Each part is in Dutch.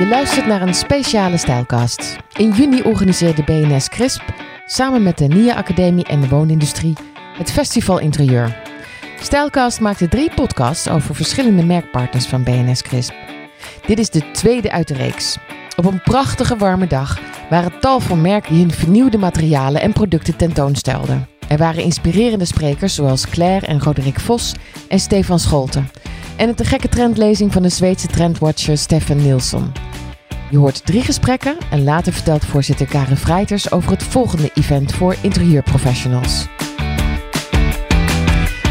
Je luistert naar een speciale stijlcast. In juni organiseerde BNS CRISP samen met de NIA Academie en de Woonindustrie het Festival Interieur. Stijlcast maakte drie podcasts over verschillende merkpartners van BNS CRISP. Dit is de tweede uit de reeks. Op een prachtige warme dag waren tal van merken die hun vernieuwde materialen en producten tentoonstelden. Er waren inspirerende sprekers zoals Claire en Roderick Vos en Stefan Scholten. En het de gekke trendlezing van de Zweedse trendwatcher Stefan Nilsson. Je hoort drie gesprekken en later vertelt voorzitter Karen Freiters over het volgende event voor interieurprofessionals.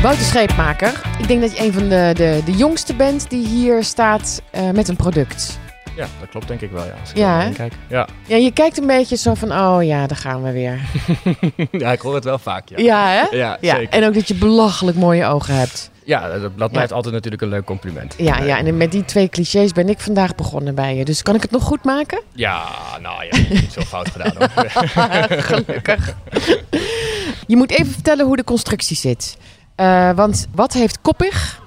Wouter Scheepmaker, ik denk dat je een van de, de, de jongste bent die hier staat uh, met een product. Ja, dat klopt denk ik wel, ja. Als ik Ja, kijk. Ja. Ja, je kijkt een beetje zo van, oh ja, daar gaan we weer. ja, ik hoor het wel vaak, ja. Ja, hè? Ja, Ja, zeker. en ook dat je belachelijk mooie ogen hebt. Ja, dat, dat blijft altijd natuurlijk een leuk compliment. Ja, ja, en met die twee clichés ben ik vandaag begonnen bij je. Dus kan ik het nog goed maken? Ja, nou, hebt niet zo fout gedaan hoor. Gelukkig. Je moet even vertellen hoe de constructie zit. Eh, want wat heeft Koppig,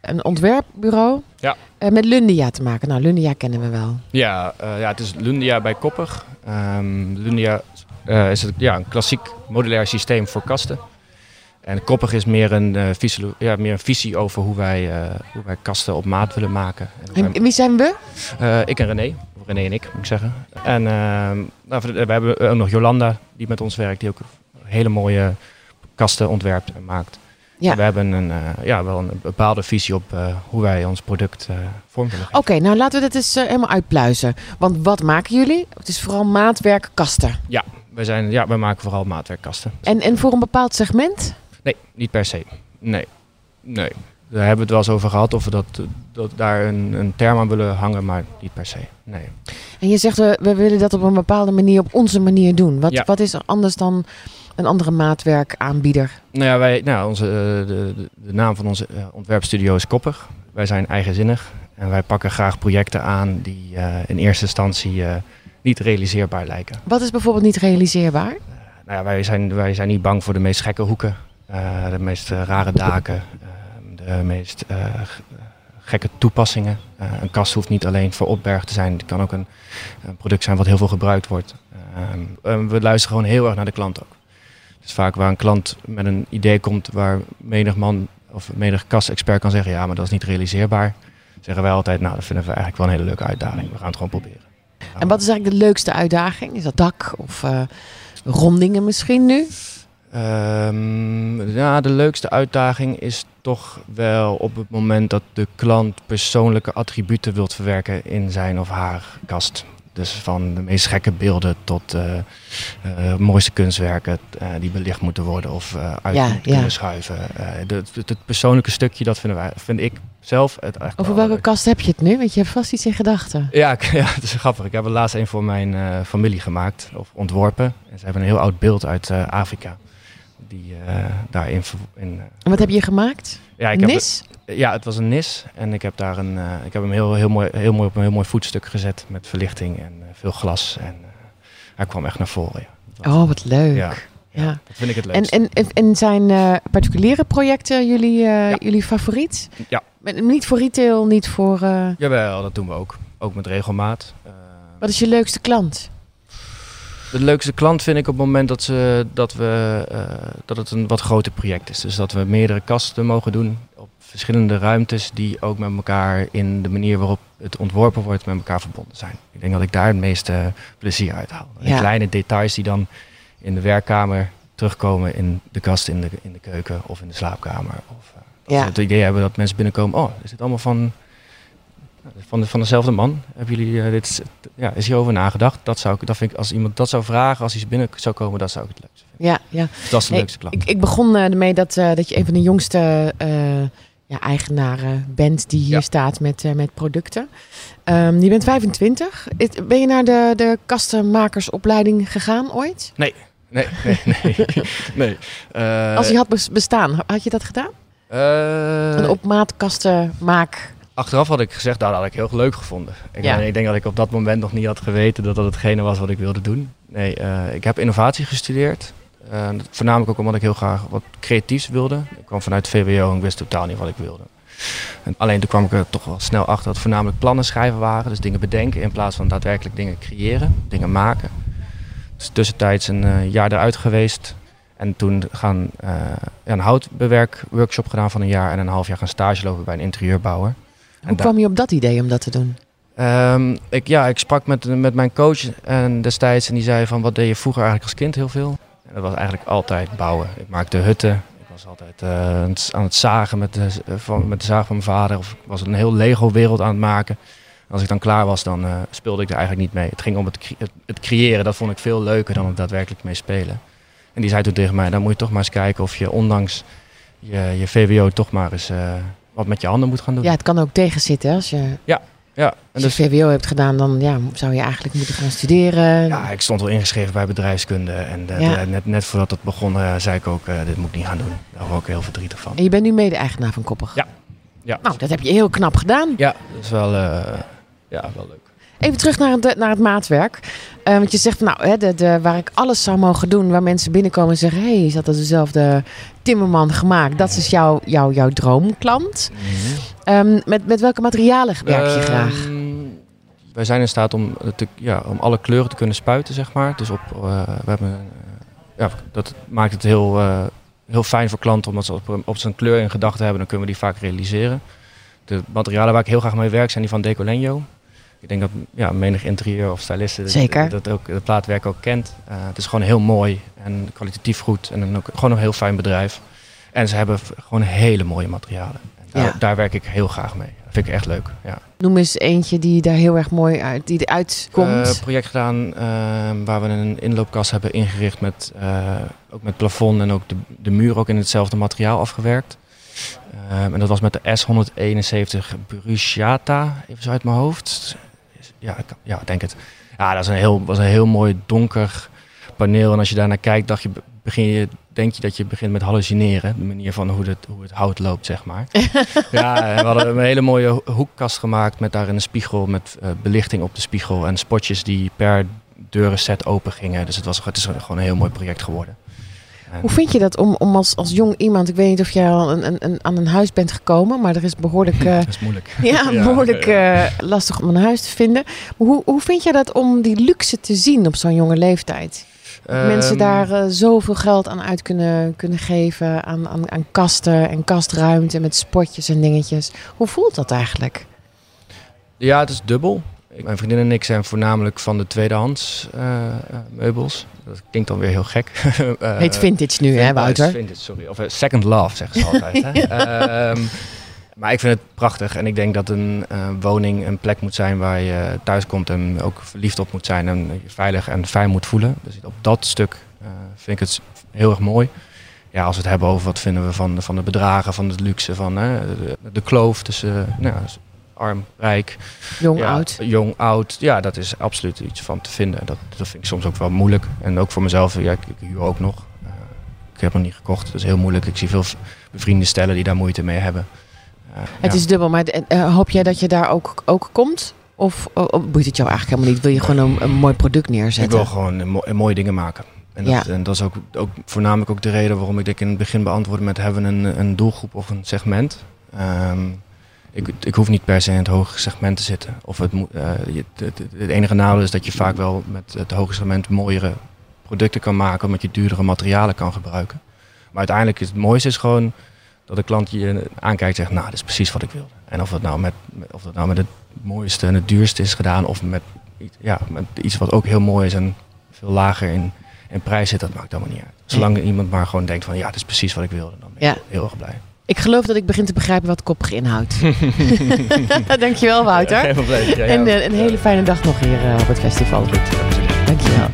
een ontwerpbureau, Ja. eh, met Lundia te maken? Nou, Lundia kennen we wel. ja, eh, ja, het is Lundia bij Koppig. Ehm, Lundia is het, ja, een klassiek modulair systeem voor kasten. En Koppig is meer een, eh, visie, ja, meer een visie over hoe wij, eh, hoe wij kasten op maat willen maken. En wij- wie zijn we? Eh, ik en René. Of René en ik, moet ik zeggen. En ehm, nou, we hebben ook nog Jolanda, die met ons werkt, die ook hele mooie kasten ontwerpt en maakt. Ja. En we hebben een, ja, wel een bepaalde visie op hoe wij ons product vorm willen. Oké, nou laten we dit eens helemaal uitpluizen. Want wat maken jullie? Het is vooral maatwerk kasten. Wij, zijn, ja, wij maken vooral maatwerkkasten. En, en voor een bepaald segment? Nee, niet per se. Nee. Nee. Daar hebben we het wel eens over gehad of we dat, dat daar een, een term aan willen hangen, maar niet per se. Nee. En je zegt, we, we willen dat op een bepaalde manier, op onze manier doen. Wat, Ja. wat is er anders dan een andere maatwerkaanbieder? Nou ja, wij, nou, onze, eh, de, de, de naam van onze eh, ontwerpstudio is Koppig. Wij zijn eigenzinnig en wij pakken graag projecten aan die eh, in eerste instantie eh, niet realiseerbaar lijken. Wat is bijvoorbeeld niet realiseerbaar? Nou ja, wij, zijn, wij zijn niet bang voor de meest gekke hoeken, eh, de meest rare daken, eh, de meest eh, gekke toepassingen. Eh, een kast hoeft niet alleen voor opberg te zijn, het kan ook een, een product zijn wat heel veel gebruikt wordt. Ehm, we luisteren gewoon heel erg naar de klant ook. Dus vaak waar een klant met een idee komt waar menig man of menig kastexpert kan zeggen, ja, maar dat is niet realiseerbaar. Zeggen wij altijd, nou, dat vinden we eigenlijk wel een hele leuke uitdaging. We gaan het gewoon proberen. En wat is eigenlijk de leukste uitdaging? Is dat dak of rondingen misschien nu? Ehm, ja, de leukste uitdaging is toch wel op het moment dat de klant persoonlijke attributen wilt verwerken in zijn of haar kast. Dus van de meest gekke beelden tot eh, mooiste kunstwerken eh, die belicht moeten worden of uit Ja, moeten ja. schuiven. Het, persoonlijke stukje, dat vinden wij, vind ik zelf het eigenlijk Over wel welke leuk. kast heb je het nu? Want je hebt vast iets in gedachten. Ja, ik- ja, het is grappig. Ik heb er laatst een voor mijn familie gemaakt of ontworpen. En ze hebben een heel oud beeld uit Afrika. Die eh, daarin. In, eh, En wat heb je gemaakt? ja, ik heb nis? het- ja, het was een nis. En ik heb daar een. eh, ik heb hem heel, heel, mooi, heel mooi op een heel mooi voetstuk gezet. Met verlichting en veel glas. En hij kwam echt naar voren. Ja. Oh, wat leuk. ja, dat vind ik het En, leukst. en, en- en zijn particuliere projecten jullie, Ja. jullie favoriet? Ja. Niet voor retail, niet voor... eh, Jawel, dat doen we ook. Ook met regelmaat. Wat is je leukste klant? De leukste klant vind ik op het moment dat, ze, dat, we, eh, dat het een wat groter project is. Dus dat we meerdere kasten mogen doen op verschillende ruimtes die ook met elkaar in de manier waarop het ontworpen wordt met elkaar verbonden zijn. Ik denk dat ik daar het meeste plezier uit haal. De Ja. kleine details die dan in de werkkamer terugkomen in de kast in de, in de keuken of in de slaapkamer. Of eh, als Ja. we het idee hebben dat mensen binnenkomen, oh, is dit allemaal van, van, de, van dezelfde man? Hebben jullie eh, dit, ja, is hierover nagedacht? Dat zou ik, dat vind ik, als iemand dat zou vragen, als hij binnen zou komen, dat zou ik het leukste vinden. Ja, ja. Dat is de Nee, leukste klant. Ik, ik begon eh, ermee dat, eh, dat je een van de jongste ja, eigenaren bent die hier Ja. staat met, met producten. Ehm, je bent 25. It- Ben je naar de, de kastenmakersopleiding gegaan ooit? Nee, nee, nee. nee. Eh, Als die had bes- bestaan, had je dat gedaan? Een op maat kasten maak. Achteraf had ik gezegd, nou, dat had ik heel leuk gevonden. Ik, Ja. ik denk dat ik op dat moment nog niet had geweten dat dat hetgene was wat ik wilde doen. Nee, eh, ik heb innovatie gestudeerd. Eh, voornamelijk ook omdat ik heel graag wat creatiefs wilde. Ik kwam vanuit VWO en ik wist totaal niet wat ik wilde. En alleen toen kwam ik er toch wel snel achter dat voornamelijk plannen schrijven waren. Dus dingen bedenken in plaats van daadwerkelijk dingen creëren, dingen maken. Dus tussentijds een uh, jaar eruit geweest. En toen gaan een houtbewerk-workshop gedaan van een jaar en een half jaar gaan stage lopen bij een interieurbouwer. Hoe kwam je op dat idee om dat te doen? Um, ik, ja, ik sprak met, met mijn coach en destijds en die zei van wat deed je vroeger eigenlijk als kind heel veel? En dat was eigenlijk altijd bouwen. Ik maakte hutten. Ik was altijd uh, aan het zagen met de, van, met de zaag van mijn vader. Of ik was een heel Lego-wereld aan het maken. En als ik dan klaar was, dan uh, speelde ik er eigenlijk niet mee. Het ging om het, het, creëren. Dat vond ik veel leuker dan het daadwerkelijk mee spelen. En die zei toen tegen mij, dan moet je toch maar eens kijken of je ondanks je, je VWO toch maar eens uh, wat met je handen moet gaan doen. Ja, het kan ook tegenzitten als je... Ja, ja, en als je VWO hebt gedaan, dan ja, zou je eigenlijk moeten gaan studeren. Ja, ik stond wel ingeschreven bij bedrijfskunde. En de, ja. de, net, net voordat het begon, uh, zei ik ook, uh, dit moet ik niet gaan doen. Daar word ik heel verdrietig van. En je bent nu mede-eigenaar van Koppig? Ja. ja. Nou, dat heb je heel knap gedaan. Ja, dat is wel, uh, ja, wel leuk. Even terug naar het, naar het maatwerk. Uh, want je zegt, nou, hè, de, de, waar ik alles zou mogen doen, waar mensen binnenkomen en zeggen: hé, hey, is dat dezelfde Timmerman gemaakt? Dat is jouw, jouw, jouw droomklant. Mm -hmm. um, met, met welke materialen werk je graag? Um, wij zijn in staat om, te, ja, om alle kleuren te kunnen spuiten, zeg maar. Dus op, uh, we hebben, ja, dat maakt het heel, heel fijn voor klanten, omdat ze op, op zijn kleur in gedachten hebben, dan kunnen we die vaak realiseren. De materialen waar ik heel graag mee werk zijn die van Decolenio. Ik denk dat ja, menig interieur of stylisten Zeker. Dat, dat ook, het plaatwerk ook kent. Uh, het is gewoon heel mooi en kwalitatief goed en dan ook gewoon een heel fijn bedrijf. En ze hebben gewoon hele mooie materialen. Daar, ja. daar, werk ik heel graag mee. Dat vind ik echt leuk. Ja. Noem eens eentje die daar heel erg mooi uit, die eruit komt. Een uh, project gedaan uh, waar we een inloopkast hebben ingericht met, uh, ook met plafond en ook de, de muur ook in hetzelfde materiaal afgewerkt. Um, en dat was met de S171 Bruciata, even zo uit mijn hoofd. Ja, ik, ja, denk het. Ja, dat is een heel, was een heel mooi donker paneel. En als je daarnaar kijkt, dacht je, begin je, denk je dat je begint met hallucineren. De manier van hoe het, hoe het hout loopt, zeg maar. ja, we hadden een hele mooie hoekkast gemaakt met daarin een spiegel, met uh, belichting op de spiegel en spotjes die per deurenset open gingen. Dus het, was, het is gewoon een heel mooi project geworden. Hoe vind je dat om, om als, als jong iemand, ik weet niet of jij al een, een, een, aan een huis bent gekomen, maar er is behoorlijk. Uh, dat is moeilijk. Ja, behoorlijk uh, lastig om een huis te vinden. Maar hoe, hoe vind jij dat om die luxe te zien op zo'n jonge leeftijd? Um, mensen daar uh, zoveel geld aan uit kunnen, kunnen geven, aan, aan, aan kasten en kastruimte met spotjes en dingetjes. Hoe voelt dat eigenlijk? Ja, het is dubbel. Mijn vriendin en ik zijn voornamelijk van de tweedehands uh, meubels. Dat klinkt dan weer heel gek. uh, Heet vintage nu, hè Wouter? Vintage, sorry. Of second love, zeggen ze altijd. hè? um, maar ik vind het prachtig en ik denk dat een uh, woning een plek moet zijn waar je thuis komt en ook verliefd op moet zijn en je veilig en fijn moet voelen. Dus op dat stuk vind ik het heel erg mooi. Ja, als we het hebben over wat vinden we van, van de bedragen, van het luxe, van de, de kloof tussen nou, arm, rijk. Jong, ja, oud. Jong, oud. Ja, dat is absoluut iets van te vinden. Dat, dat vind ik soms ook wel moeilijk. En ook voor mezelf, ja, ik, ik huur ook nog. Uh, ik heb nog niet gekocht. Dat is heel moeilijk. Ik zie veel bevrienden stellen die daar moeite mee hebben. Uh, het ja. is dubbel, maar uh, hoop jij dat je daar ook, ook komt? Of boeit het jou eigenlijk helemaal niet? Wil je gewoon een, een mooi product neerzetten? Ik wil gewoon mo mooie dingen maken. En dat, ja. en dat is ook, ook voornamelijk ook de reden waarom ik dit in het begin beantwoordde met hebben een, een doelgroep of een segment. Um, ik, ik hoef niet per se in het hoge segment te zitten. Of het, uh, het, het, het, enige nadeel is dat je vaak wel met het hoge segment mooiere producten kan maken, omdat je duurdere materialen kan gebruiken. Maar uiteindelijk is het mooiste is gewoon dat de klant je aankijkt en zegt, nou, dat is precies wat ik wilde. En of dat nou met, of dat nou met het mooiste en het duurste is gedaan, of met, ja, met iets wat ook heel mooi is en veel lager in, in prijs zit, dat maakt allemaal niet uit. Zolang iemand maar gewoon denkt van, ja, dat is precies wat ik wilde, dan ben ik ja. heel erg blij. Ik geloof dat ik begin te begrijpen wat koppig inhoudt. Dankjewel, Wouter. Geen probleem. Ja, en uh, een hele fijne dag nog hier uh, op het festival. Goed, Dankjewel.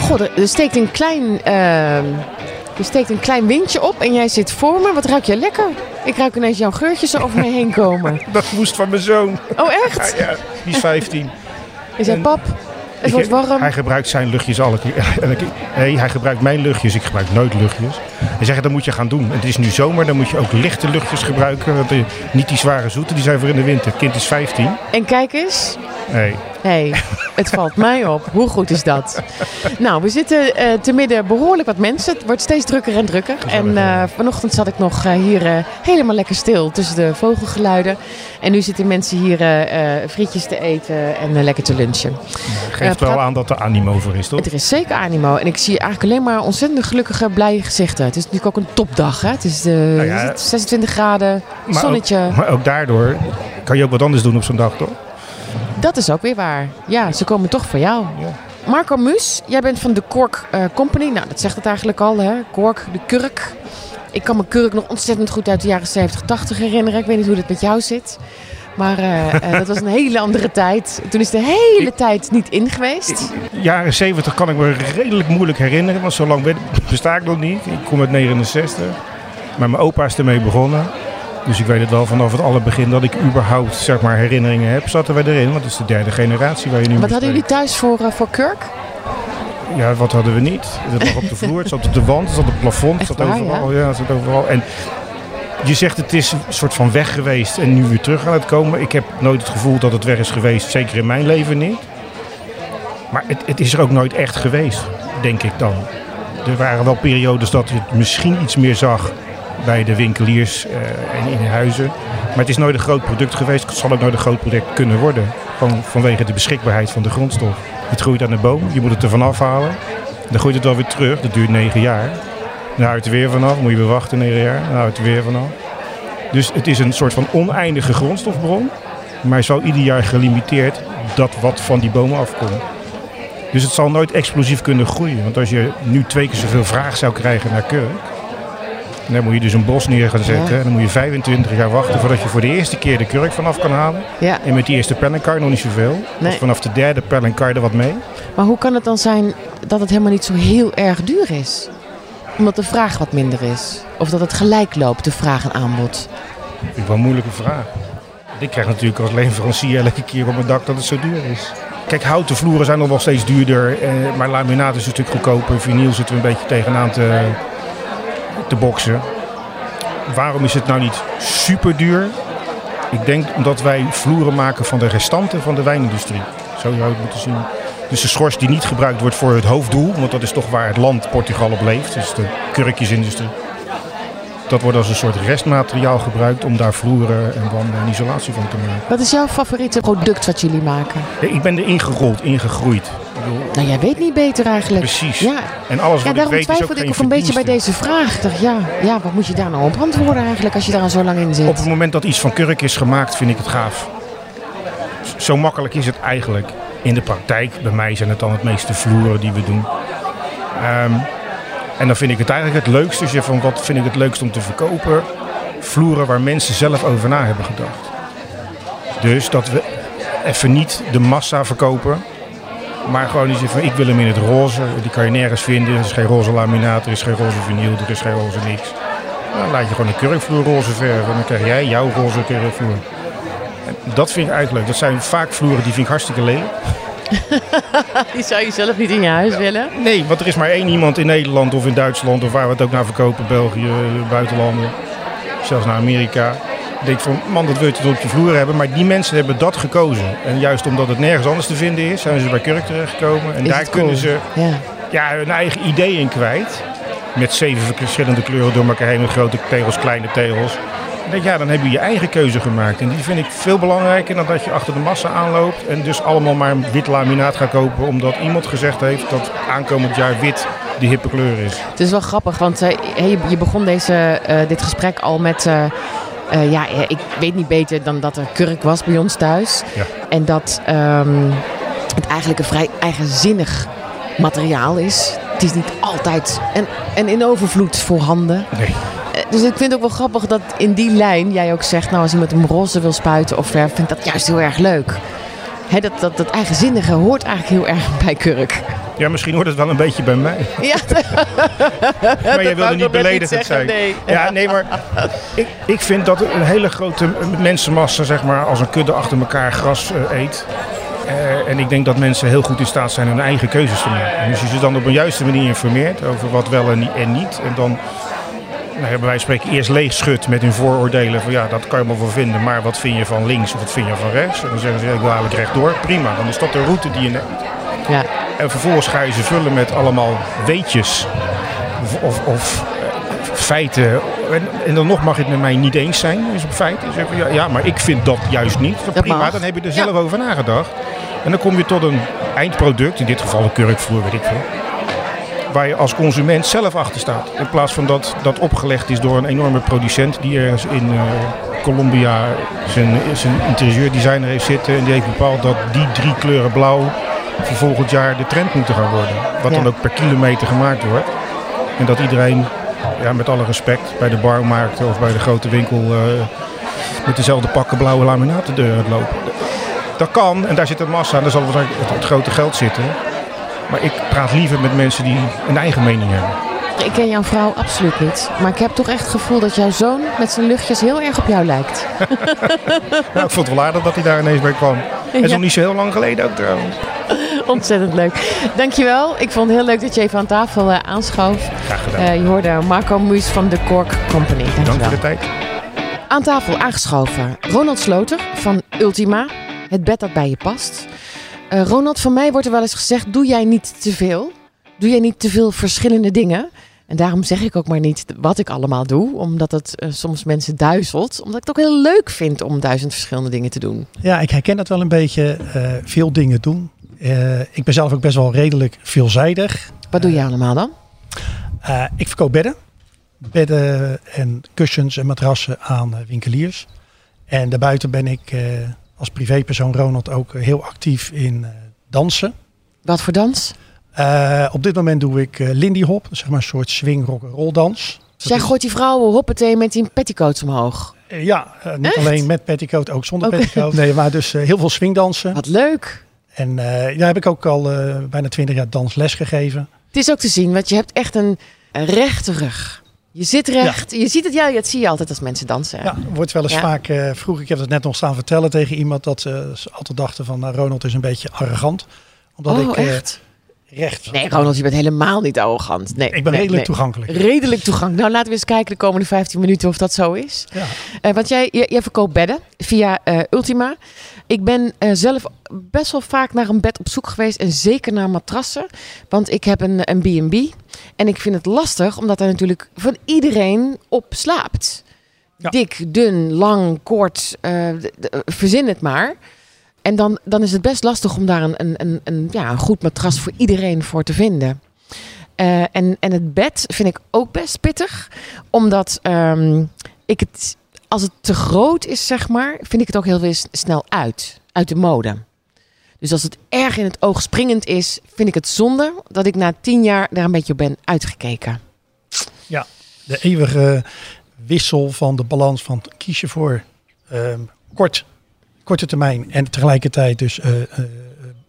God, er steekt een klein, uh, er steekt een klein windje op en jij zit voor me. Wat ruik je lekker? Ik ruik ineens jouw geurtjes over me heen komen. Dat moest van mijn zoon. Oh, echt? Ja, ja die is 15. Is hij pap? Het wordt warm. Hij gebruikt zijn luchtjes alle keer. Nee, hij gebruikt mijn luchtjes. Ik gebruik nooit luchtjes. Hij zegt, dat moet je gaan doen. Het is nu zomer, dan moet je ook lichte luchtjes gebruiken. Want niet die zware zoete, die zijn voor in de winter. Het kind is 15. En kijk eens. Nee. Hey, het valt mij op. Hoe goed is dat? Nou, we zitten eh, te midden behoorlijk wat mensen. Het wordt steeds drukker en drukker. En eh, vanochtend zat ik nog eh, hier helemaal lekker stil tussen de vogelgeluiden. En nu zitten mensen hier frietjes te eten en lekker te lunchen. Geeft wel aan dat er animo voor is, toch? Er is zeker animo. En ik zie eigenlijk alleen maar ontzettend gelukkige, blije gezichten. Het is natuurlijk ook een topdag. Hè? Het is de, Nou ja, is het 26 graden, Maar zonnetje. Ook, maar ook daardoor kan je ook wat anders doen op zo'n dag, toch? Dat is ook weer waar. Ja, ze komen toch voor jou. Ja. Marco Muus, jij bent van de Kork eh, Company. Nou, dat zegt het eigenlijk al, hè? Kork, de kurk. Ik kan me kurk nog ontzettend goed uit de jaren 70, 80 herinneren. Ik weet niet hoe dat met jou zit. Maar eh, eh, dat was een hele andere tijd. Toen is de hele tijd niet in geweest. Jaren 70 kan ik me redelijk moeilijk herinneren, want zo lang besta ik nog niet. Ik kom uit 69. Maar mijn opa is ermee begonnen. Dus ik weet het wel vanaf het allerbegin dat ik überhaupt zeg maar, herinneringen heb, zaten wij erin. Want het is de derde generatie waar je nu Wat hadden jullie thuis voor, eh, voor kurk? Ja, wat hadden we niet? Het lag op de vloer, het zat op de wand, het zat op het plafond, het Echt zat waar, overal. Ja? het zat overal. En je zegt het is een soort van weg geweest en nu weer terug aan het komen. Ik heb nooit het gevoel dat het weg is geweest, zeker in mijn leven niet. Maar het, het is er ook nooit echt geweest, denk ik dan. Er waren wel periodes dat je het misschien iets meer zag bij de winkeliers eh, en in huizen. Maar het is nooit een groot product geweest. Het zal ook nooit een groot product kunnen worden. Vanwege de beschikbaarheid van de grondstof. Het groeit aan de boom, je moet het ervan afhalen. Dan groeit het wel weer terug, dat duurt negen jaar. Dan houdt het er weer vanaf, moet je weer wachten negen jaar. Dan houdt het er weer vanaf. Dus het is een soort van oneindige grondstofbron. Maar wel ieder jaar gelimiteerd dat wat van die bomen afkomt. Dus het zal nooit explosief kunnen groeien. Want als je nu twee keer zoveel vraag zou krijgen naar kurk. Dan moet je dus een bos neer gaan zetten. Ja. Dan moet je 25 jaar wachten voordat je voor de eerste keer de kurk vanaf kan halen. Ja, En met die eerste pellenkar nog niet zoveel. Nee. Dus vanaf de derde pellenkar er wat mee. maar hoe kan het dan zijn dat het helemaal niet zo heel erg duur is? Omdat de vraag wat minder is. Of dat het gelijk loopt, de vraag en aanbod. Vind ik wel een moeilijke vraag. Ik krijg natuurlijk als leverancier elke keer op mijn dak dat het zo duur is. Kijk, houten vloeren zijn nog wel steeds duurder. Eh, maar laminaat is een stuk goedkoper. Vinyl zitten we een beetje tegenaan te, te boksen. Waarom is het nou niet super duur? Ik denk omdat wij vloeren maken van de restanten van de wijnindustrie. Zo zou je het moeten zien. Dus de schors die niet gebruikt wordt voor het hoofddoel, want dat is toch waar het land Portugal op leeft, dus de kurkjesindustrie. Dat wordt als een soort restmateriaal gebruikt om daar vloeren en wanden en isolatie van te maken. Wat is jouw favoriete product wat jullie maken? Ik ben erin gerold, ingegroeid. Ik bedoel, Nou, jij weet niet beter eigenlijk. Precies. Ja, En alles ja wat ik daarom weet is ook twijfelde ik ook een beetje bij deze vraag. Ik dacht, ja, ja, wat moet je daar nou op antwoorden eigenlijk als je daar al zo lang in zit? Op het moment dat iets van kurk is gemaakt, vind ik het gaaf. Zo makkelijk is het eigenlijk. In de praktijk, bij mij zijn het dan het meeste vloeren die we doen. Ehm, en dan vind ik het eigenlijk het leukste, als je van wat vind ik het leukst om te verkopen, vloeren waar mensen zelf over na hebben gedacht. Dus dat we even niet de massa verkopen, maar gewoon iets van ik wil hem in het roze. Die kan je nergens vinden. Er is geen roze laminaat, er is geen roze vinyl, er is geen roze niks. Dan laat je gewoon een kurkvloer roze verven en dan krijg jij jouw roze kurkvloer. Dat vind ik eigenlijk leuk. Dat zijn vaak vloeren die vind ik hartstikke lelijk. Die zou je zelf niet in je huis willen. Nee, want er is maar één iemand in Nederland of in Duitsland of waar we het ook naar verkopen, België, buitenlanden, zelfs naar Amerika. Ik denk van, man, dat wil je op je vloer hebben. Maar die mensen hebben dat gekozen. En juist omdat het nergens anders te vinden is, zijn ze bij Kurk terechtgekomen. En Is daar kunnen cool? ze Ja. ja, hun eigen ideeën kwijt. Met zeven verschillende kleuren door elkaar heen, met grote tegels, kleine tegels. Ja, dan heb je je eigen keuze gemaakt. En die vind ik veel belangrijker dan dat je achter de massa aanloopt. En dus allemaal maar wit laminaat gaat kopen. Omdat iemand gezegd heeft dat aankomend jaar wit de hippe kleur is. Het is wel grappig, want eh, je, begon deze, eh, dit gesprek al met... eh, ja, ik weet niet beter dan dat er kurk was bij ons thuis. Ja. En dat ehm, het eigenlijk een vrij eigenzinnig materiaal is. Het is niet altijd en, en in overvloed voorhanden. Nee. Dus ik vind het ook wel grappig dat in die lijn jij ook zegt... nou, als iemand hem roze wil spuiten of verf, vind ik dat juist heel erg leuk. Hè, dat, dat, dat eigenzinnige hoort eigenlijk heel erg bij kurk. Ja, misschien hoort het wel een beetje bij mij. Ja, Maar jij wou wilde niet beledigend niet zijn. nee. Ja, nee, maar ik, ik vind dat een hele grote mensenmassa, zeg maar, als een kudde achter elkaar gras eh, eet. Eh, en ik denk dat mensen heel goed in staat zijn hun eigen keuzes te maken. Dus als je ze dan op een juiste manier informeert over wat wel en niet, en niet. En dan nou ja, bij wijze van spreken eerst leeg schudt met hun vooroordelen. Van ja, dat kan je wel voor vinden, maar wat vind je van links of wat vind je van rechts? En dan zeggen ze, ik wil eigenlijk rechtdoor. Prima, dan is dat de route die je neemt. Ja. En vervolgens ga je ze vullen met allemaal weetjes of, of, of eh, feiten. En, en dan nog mag het met mij niet eens zijn, is op feit. Je, ja, ja, maar ik vind dat juist niet. Dat prima, mag. dan heb je er zelf over nagedacht. En dan kom je tot een eindproduct, in dit geval een kurkvloer, weet ik veel. Waar je als consument zelf achter staat. In plaats van dat dat opgelegd is door een enorme producent die ergens in eh, Colombia zijn, zijn interieurdesigner heeft zitten. En die heeft bepaald dat die drie kleuren blauw voor volgend jaar de trend moeten gaan worden. Wat Ja. dan ook per kilometer gemaakt wordt. En dat iedereen, ja, met alle respect, bij de barmarkt of bij de grote winkel eh, met dezelfde pakken blauwe laminaten deur uitlopen. Dat kan en daar zit een massa en daar zal het, het grote geld zitten. Maar ik praat liever met mensen die een eigen mening hebben. Ik ken jouw vrouw absoluut niet. Maar ik heb toch echt het gevoel dat jouw zoon met zijn luchtjes heel erg op jou lijkt. Nou, ik vond het wel aardig dat hij daar ineens bij kwam. En Ja. zo niet zo heel lang geleden ook trouwens. Ontzettend leuk. Dankjewel. Ik vond het heel leuk dat je even aan tafel eh, aanschoof. Graag gedaan. Eh, je hoorde Marco Muis van de Cork Company. Dank Dankjewel. voor de tijd. Aan tafel aangeschoven Ronald Sloter van Ultima. Het bed dat bij je past. Eh, Ronald, van mij wordt er wel eens gezegd: doe jij niet te veel? Doe jij niet te veel verschillende dingen? En daarom zeg ik ook maar niet wat ik allemaal doe, omdat het eh, soms mensen duizelt. Omdat ik het ook heel leuk vind om duizend verschillende dingen te doen. Ja, ik herken dat wel een beetje. eh, veel dingen doen. Ik ben zelf ook best wel redelijk veelzijdig. Wat doe je allemaal dan? Ik verkoop bedden. Bedden en kussens en matrassen aan winkeliers. En daarbuiten ben ik als privépersoon Ronald ook heel actief in eh, dansen. Wat voor dans? Eh, op dit moment doe ik eh Lindy Hop, zeg maar een soort swing rock roll dans. Dus jij gooit die vrouwen hoppatee met die petticoats omhoog. Ja, niet Echt? alleen met petticoat, ook zonder Oké. petticoat. Nee, maar dus heel veel swingdansen. Wat leuk. En daar heb ik ook al bijna twintig jaar dansles gegeven. Het is ook te zien, want je hebt echt een, een rechte rug. Je zit recht. Je ziet het, ja, dat zie je altijd als mensen dansen. Ja, wordt wel eens Ja. vaak eh vroeg. Ik heb het net nog staan vertellen tegen iemand dat ze altijd dachten van nou, Ronald is een beetje arrogant. Omdat oh, ik eh, echt? Recht. Nee, Ronald, je bent helemaal niet arrogant. Nee, ik ben nee, redelijk nee. toegankelijk. Redelijk toegang. Nou, laten we eens kijken de komende 15 minuten of dat zo is. Ja. Eh, want jij, jij, jij verkoopt bedden via eh, Ultima. Ik ben eh, zelf best wel vaak naar een bed op zoek geweest. En zeker naar matrassen. Want ik heb een een B&B. En ik vind het lastig, omdat er natuurlijk van iedereen op slaapt. Ja. Dik, dun, lang, kort. verzin het maar. En dan, dan is het best lastig om daar een, een, een, ja, een goed matras voor iedereen voor te vinden. Eh, en, en het bed vind ik ook best pittig. Omdat ehm, ik het, als het te groot is, zeg maar, vind ik het ook heel snel uit. Uit de mode. Dus als het erg in het oog springend is, vind ik het zonde dat ik na tien jaar daar een beetje op ben uitgekeken. De eeuwige wissel van de balans van kies je voor ehm, kort, korte termijn en tegelijkertijd dus eh, eh,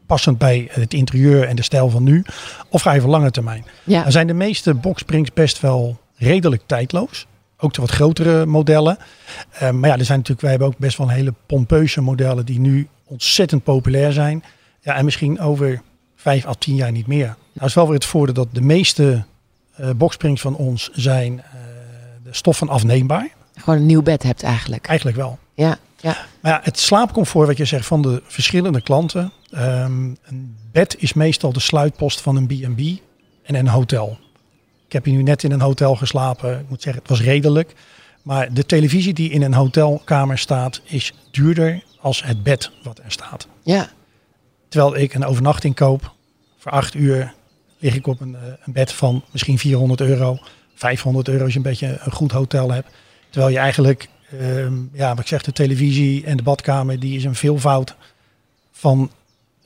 passend bij het interieur en de stijl van nu. Of ga je voor lange termijn? Ja, Dan zijn de meeste boxsprings best wel redelijk tijdloos. Ook de wat grotere modellen. Eh, maar ja, er zijn natuurlijk, wij hebben ook best wel hele pompeuze modellen die nu ontzettend populair zijn. Ja, en misschien over vijf à tien jaar niet meer. Nou is wel weer het voordeel dat de meeste eh boxsprings van ons zijn eh, de stoffen afneembaar. gewoon een nieuw bed hebt eigenlijk. Eigenlijk wel. Ja, ja. Maar ja, het slaapcomfort, wat je zegt van de verschillende klanten. ehm, een bed is meestal de sluitpost van een B&B en een hotel. Ik heb hier nu net in een hotel geslapen. Ik moet zeggen, het was redelijk. Maar de televisie die in een hotelkamer staat, is duurder als het bed wat er staat. ja. Terwijl ik een overnachting koop, voor acht uur lig ik op een, eh, een bed van misschien 400 euro. 500 euro als je een beetje een goed hotel hebt. Terwijl je eigenlijk, ehm, ja, wat ik zeg, de televisie en de badkamer, die is een veelvoud van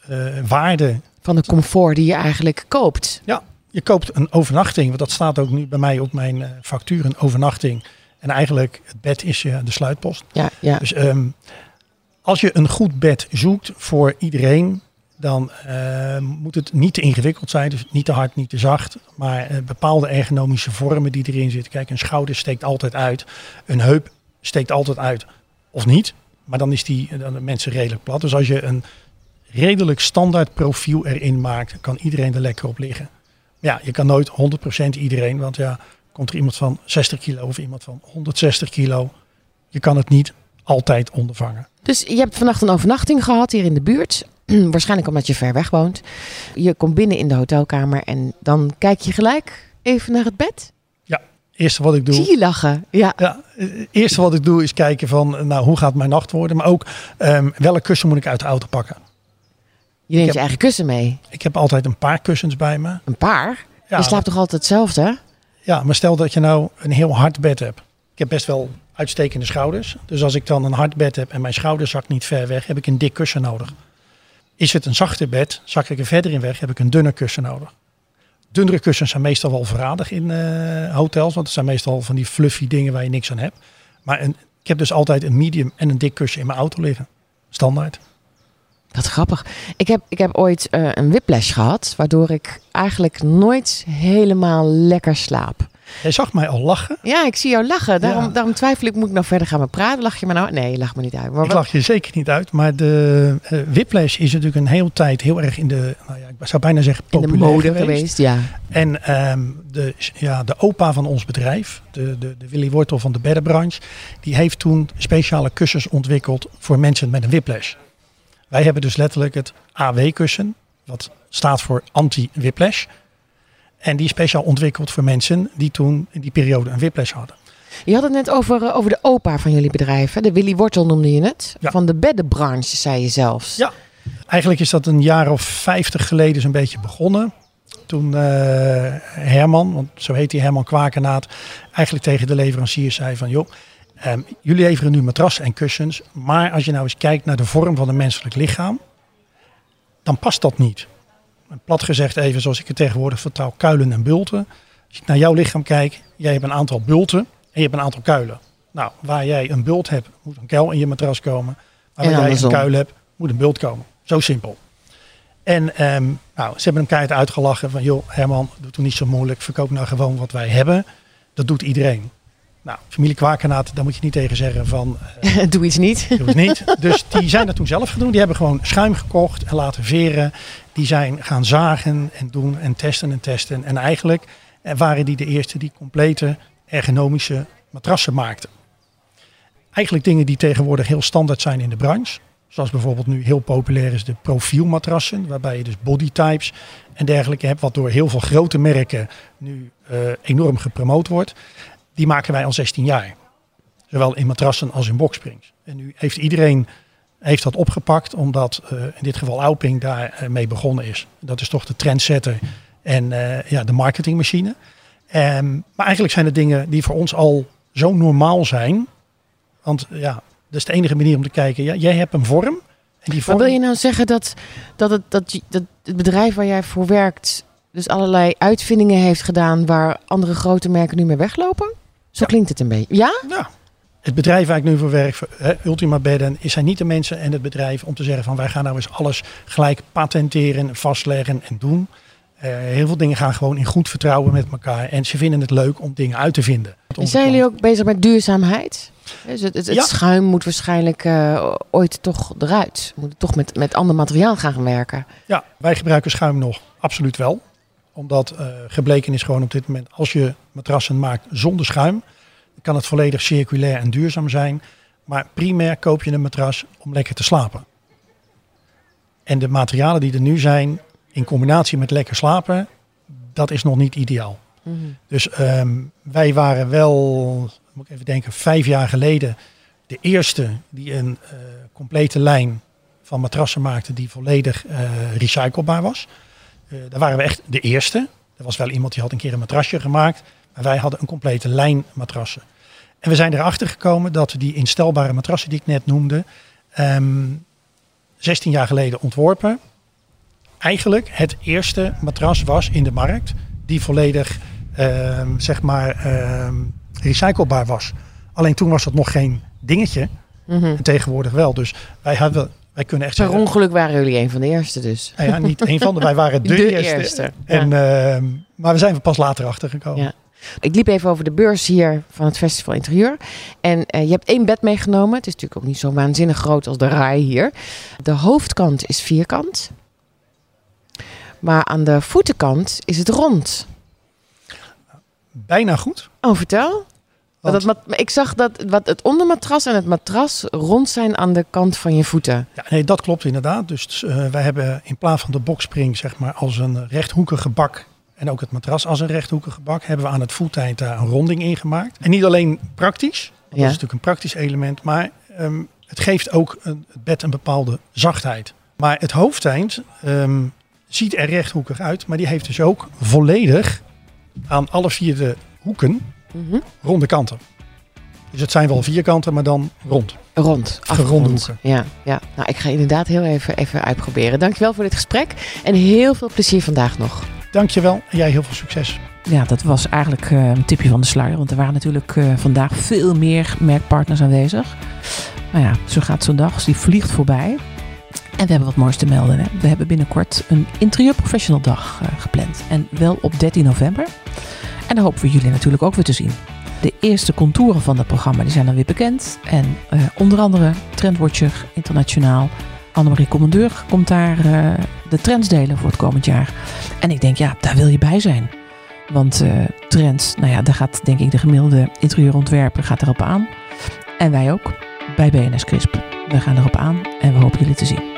eh, waarde. Van de comfort die je eigenlijk koopt. Ja, je koopt een overnachting, want dat staat ook nu bij mij op mijn eh, factuur, een overnachting. En eigenlijk, het bed is je de sluitpost. Ja, ja. Dus ehm, als je een goed bed zoekt voor iedereen, dan eh, moet het niet te ingewikkeld zijn. Dus niet te hard, niet te zacht. Maar eh, bepaalde ergonomische vormen die erin zitten. Kijk, een schouder steekt altijd uit. Een heup steekt altijd uit. Of niet. Maar dan is die dan mensen redelijk plat. Dus als je een redelijk standaard profiel erin maakt, kan iedereen er lekker op liggen. Ja, je kan nooit 100% iedereen. Want ja, Komt er iemand van 60 kilo of iemand van 160 kilo. Je kan het niet altijd ondervangen. Dus je hebt vannacht een overnachting gehad hier in de buurt. Waarschijnlijk omdat je ver weg woont. Je komt binnen in de hotelkamer en dan kijk je gelijk even naar het bed. Eerste wat ik doe. Zie je lachen? Ja. Ja, het eerste wat ik doe is kijken van, nou, hoe gaat mijn nacht worden? Maar ook, ehm, welke kussen moet ik uit de auto pakken? Je neemt heb- je eigen kussen mee. Ik heb altijd een paar kussens bij me. Een paar. Ja, je slaapt toch altijd hetzelfde? Ja, maar stel dat je nou een heel hard bed hebt. Ik heb best wel uitstekende schouders. Dus als ik dan een hard bed heb en mijn schouder zakt niet ver weg, heb ik een dik kussen nodig. Is het een zachte bed, zak ik er verder in weg, heb ik een dunner kussen nodig. Dunnere kussens zijn meestal wel verradig in eh, hotels, want het zijn meestal van die fluffy dingen waar je niks aan hebt. Maar ik heb dus altijd een medium en een dik kussen in mijn auto liggen. Standaard. Wat grappig. Ik heb, ik heb ooit eh, een whiplash gehad, waardoor ik eigenlijk nooit helemaal lekker slaap. Jij zag mij al lachen. Ja, ik zie jou lachen. Daarom, Ja. daarom twijfel ik, moet ik nog verder gaan met praten? Lach je me nou? Nee, je lacht me niet uit. Maar Ik lach je zeker niet uit, maar de eh, whiplash is natuurlijk een hele tijd heel erg in de, nou ja, ik zou bijna zeggen in de populair mode geweest. geweest, ja. En ehm, de, ja, de opa van ons bedrijf, de, de, de Willy Wortel van de beddenbranche, die heeft toen speciale kussens ontwikkeld voor mensen met een whiplash. Wij hebben dus letterlijk het AW-kussen, wat staat voor anti-whiplash. En die is speciaal ontwikkeld voor mensen die toen in die periode een whiplash hadden. Je had het net over, eh, over de opa van jullie bedrijf. Hè? De Willy Wortel noemde je het. Ja. Van de beddenbranche, zei je zelfs. Ja. Eigenlijk is dat een jaar of vijftig geleden zo'n beetje begonnen. Toen eh, Herman, want zo heet hij Herman Kwakenaat, eigenlijk tegen de leveranciers zei van joh, ehm, jullie leveren nu matrassen en kussens, maar als je nou eens kijkt naar de vorm van een menselijk lichaam, dan past dat niet. Plat gezegd even zoals ik het tegenwoordig vertaal, kuilen en bulten. Als ik naar jouw lichaam kijk, jij hebt een aantal bulten en je hebt een aantal kuilen. Nou, waar jij een bult hebt, moet een kuil in je matras komen. Waar jij een kuil hebt, moet een bult komen. Zo simpel. En ehm, nou, ze hebben hem keihard uitgelachen van, joh Herman, doe toch niet zo moeilijk. Verkoop nou gewoon wat wij hebben. Dat doet iedereen. Nou, familie Kwakenaat, daar moet je niet tegen zeggen van, eh, Doe iets niet. doe het niet. Dus die zijn dat toen zelf gedaan. Die hebben gewoon schuim gekocht en laten veren. Die zijn gaan zagen en doen en testen en testen. En eigenlijk waren die de eerste die complete ergonomische matrassen maakten. Eigenlijk dingen die tegenwoordig heel standaard zijn in de branche. Zoals bijvoorbeeld nu heel populair is de profielmatrassen. Waarbij je dus bodytypes en dergelijke hebt. Wat door heel veel grote merken nu eh, enorm gepromoot wordt. Die maken wij al 16 jaar. Zowel in matrassen als in boxsprings. En nu heeft iedereen heeft dat opgepakt. Omdat eh, in dit geval Auping daar eh, mee begonnen is. Dat is toch de trendsetter en eh, ja, de marketingmachine. Ehm, maar eigenlijk zijn het dingen die voor ons al zo normaal zijn. Want ja, dat is de enige manier om te kijken. Ja, jij hebt een vorm. En die Maar wil je nou zeggen dat, dat, het, dat, dat het bedrijf waar jij voor werkt... dus allerlei uitvindingen heeft gedaan... waar andere grote merken nu mee weglopen? Zo klinkt het een beetje. Ja? Ja. Het bedrijf waar ik nu voor werk, Ultima Bedden, is zijn niet de mensen en het bedrijf om te zeggen van wij gaan nou eens alles gelijk patenteren, vastleggen en doen. Eh, heel veel dingen gaan gewoon in goed vertrouwen met elkaar en ze vinden het leuk om dingen uit te vinden. En zijn jullie ook bezig met duurzaamheid? Dus het, het, het Ja. schuim moet waarschijnlijk eh, ooit toch eruit. We moeten toch met, met ander materiaal gaan werken. Ja, wij gebruiken schuim nog absoluut wel. Omdat eh, gebleken is gewoon op dit moment, als je matrassen maakt zonder schuim, kan het volledig circulair en duurzaam zijn. Maar primair koop je een matras om lekker te slapen. En de materialen die er nu zijn, in combinatie met lekker slapen, dat is nog niet ideaal. Dus ehm, wij waren wel, moet ik even denken, vijf jaar geleden de eerste die een eh, complete lijn van matrassen maakte die volledig eh, recyclebaar was. Eh, daar waren we echt de eerste. Er was wel iemand die had een keer een matrasje gemaakt, maar wij hadden een complete lijn matrassen. En we zijn erachter gekomen dat die instelbare matrassen die ik net noemde, ehm 16 jaar geleden ontworpen, eigenlijk het eerste matras was in de markt die volledig ehm, zeg maar ehm, recyclebaar was. Alleen toen was dat nog geen dingetje. Mhm. En tegenwoordig wel. Dus wij, hadden, wij kunnen echt Per zeggen... ongeluk waren jullie een van de eerste dus. Nou ja, niet een van de, wij waren de, De eerste. eerste, ja. En, ehm, maar we zijn er pas later achter gekomen. Ja. Ik liep even over de beurs hier van het Festival Interieur. En eh, je hebt één bed meegenomen. Het is natuurlijk ook niet zo waanzinnig groot als de RAI hier. De hoofdkant is vierkant. Maar aan de voetenkant is het rond. bijna goed. Oh, vertel. Want- Dat ik zag dat wat het ondermatras en het matras rond zijn aan de kant van je voeten. Ja, nee, dat klopt inderdaad. Dus eh, wij hebben in plaats van de boxspring zeg maar als een rechthoekige bak en ook het matras als een rechthoekige bak, hebben we aan het voeteind daar een ronding in gemaakt. En niet alleen praktisch, dat Ja. is natuurlijk een praktisch element, maar ehm, het geeft ook een, het bed een bepaalde zachtheid. Maar het hoofdeind ehm, ziet er rechthoekig uit, maar die heeft dus ook volledig aan alle vier de hoeken Mhm. ronde kanten. Dus het zijn wel vierkanten, maar dan rond. Rond. Geronde hoeken. Ja, ja. Nou, ik ga inderdaad heel even, even uitproberen. Dankjewel voor dit gesprek en heel veel plezier vandaag nog. Dankjewel en jij heel veel succes. Ja, dat was eigenlijk eh, een tipje van de sluier. Want er waren natuurlijk eh, vandaag veel meer merkpartners aanwezig. Maar ja, zo gaat zo'n dag. Die vliegt voorbij. En we hebben wat moois te melden. We hebben binnenkort een Interieur Professional dag eh, gepland. En wel op 13 november. En daar hopen we jullie natuurlijk ook weer te zien. De eerste contouren van het programma die zijn dan weer bekend. En onder andere Trendwatcher Internationaal. Annemarie Commandeur komt daar eh, de trends delen voor het komend jaar. En ik denk, ja, daar wil je bij zijn. Want eh, trends, nou ja, daar gaat denk ik de gemiddelde interieurontwerper gaat erop aan. En wij ook, bij BNS Crisp. We gaan erop aan en we hopen jullie te zien.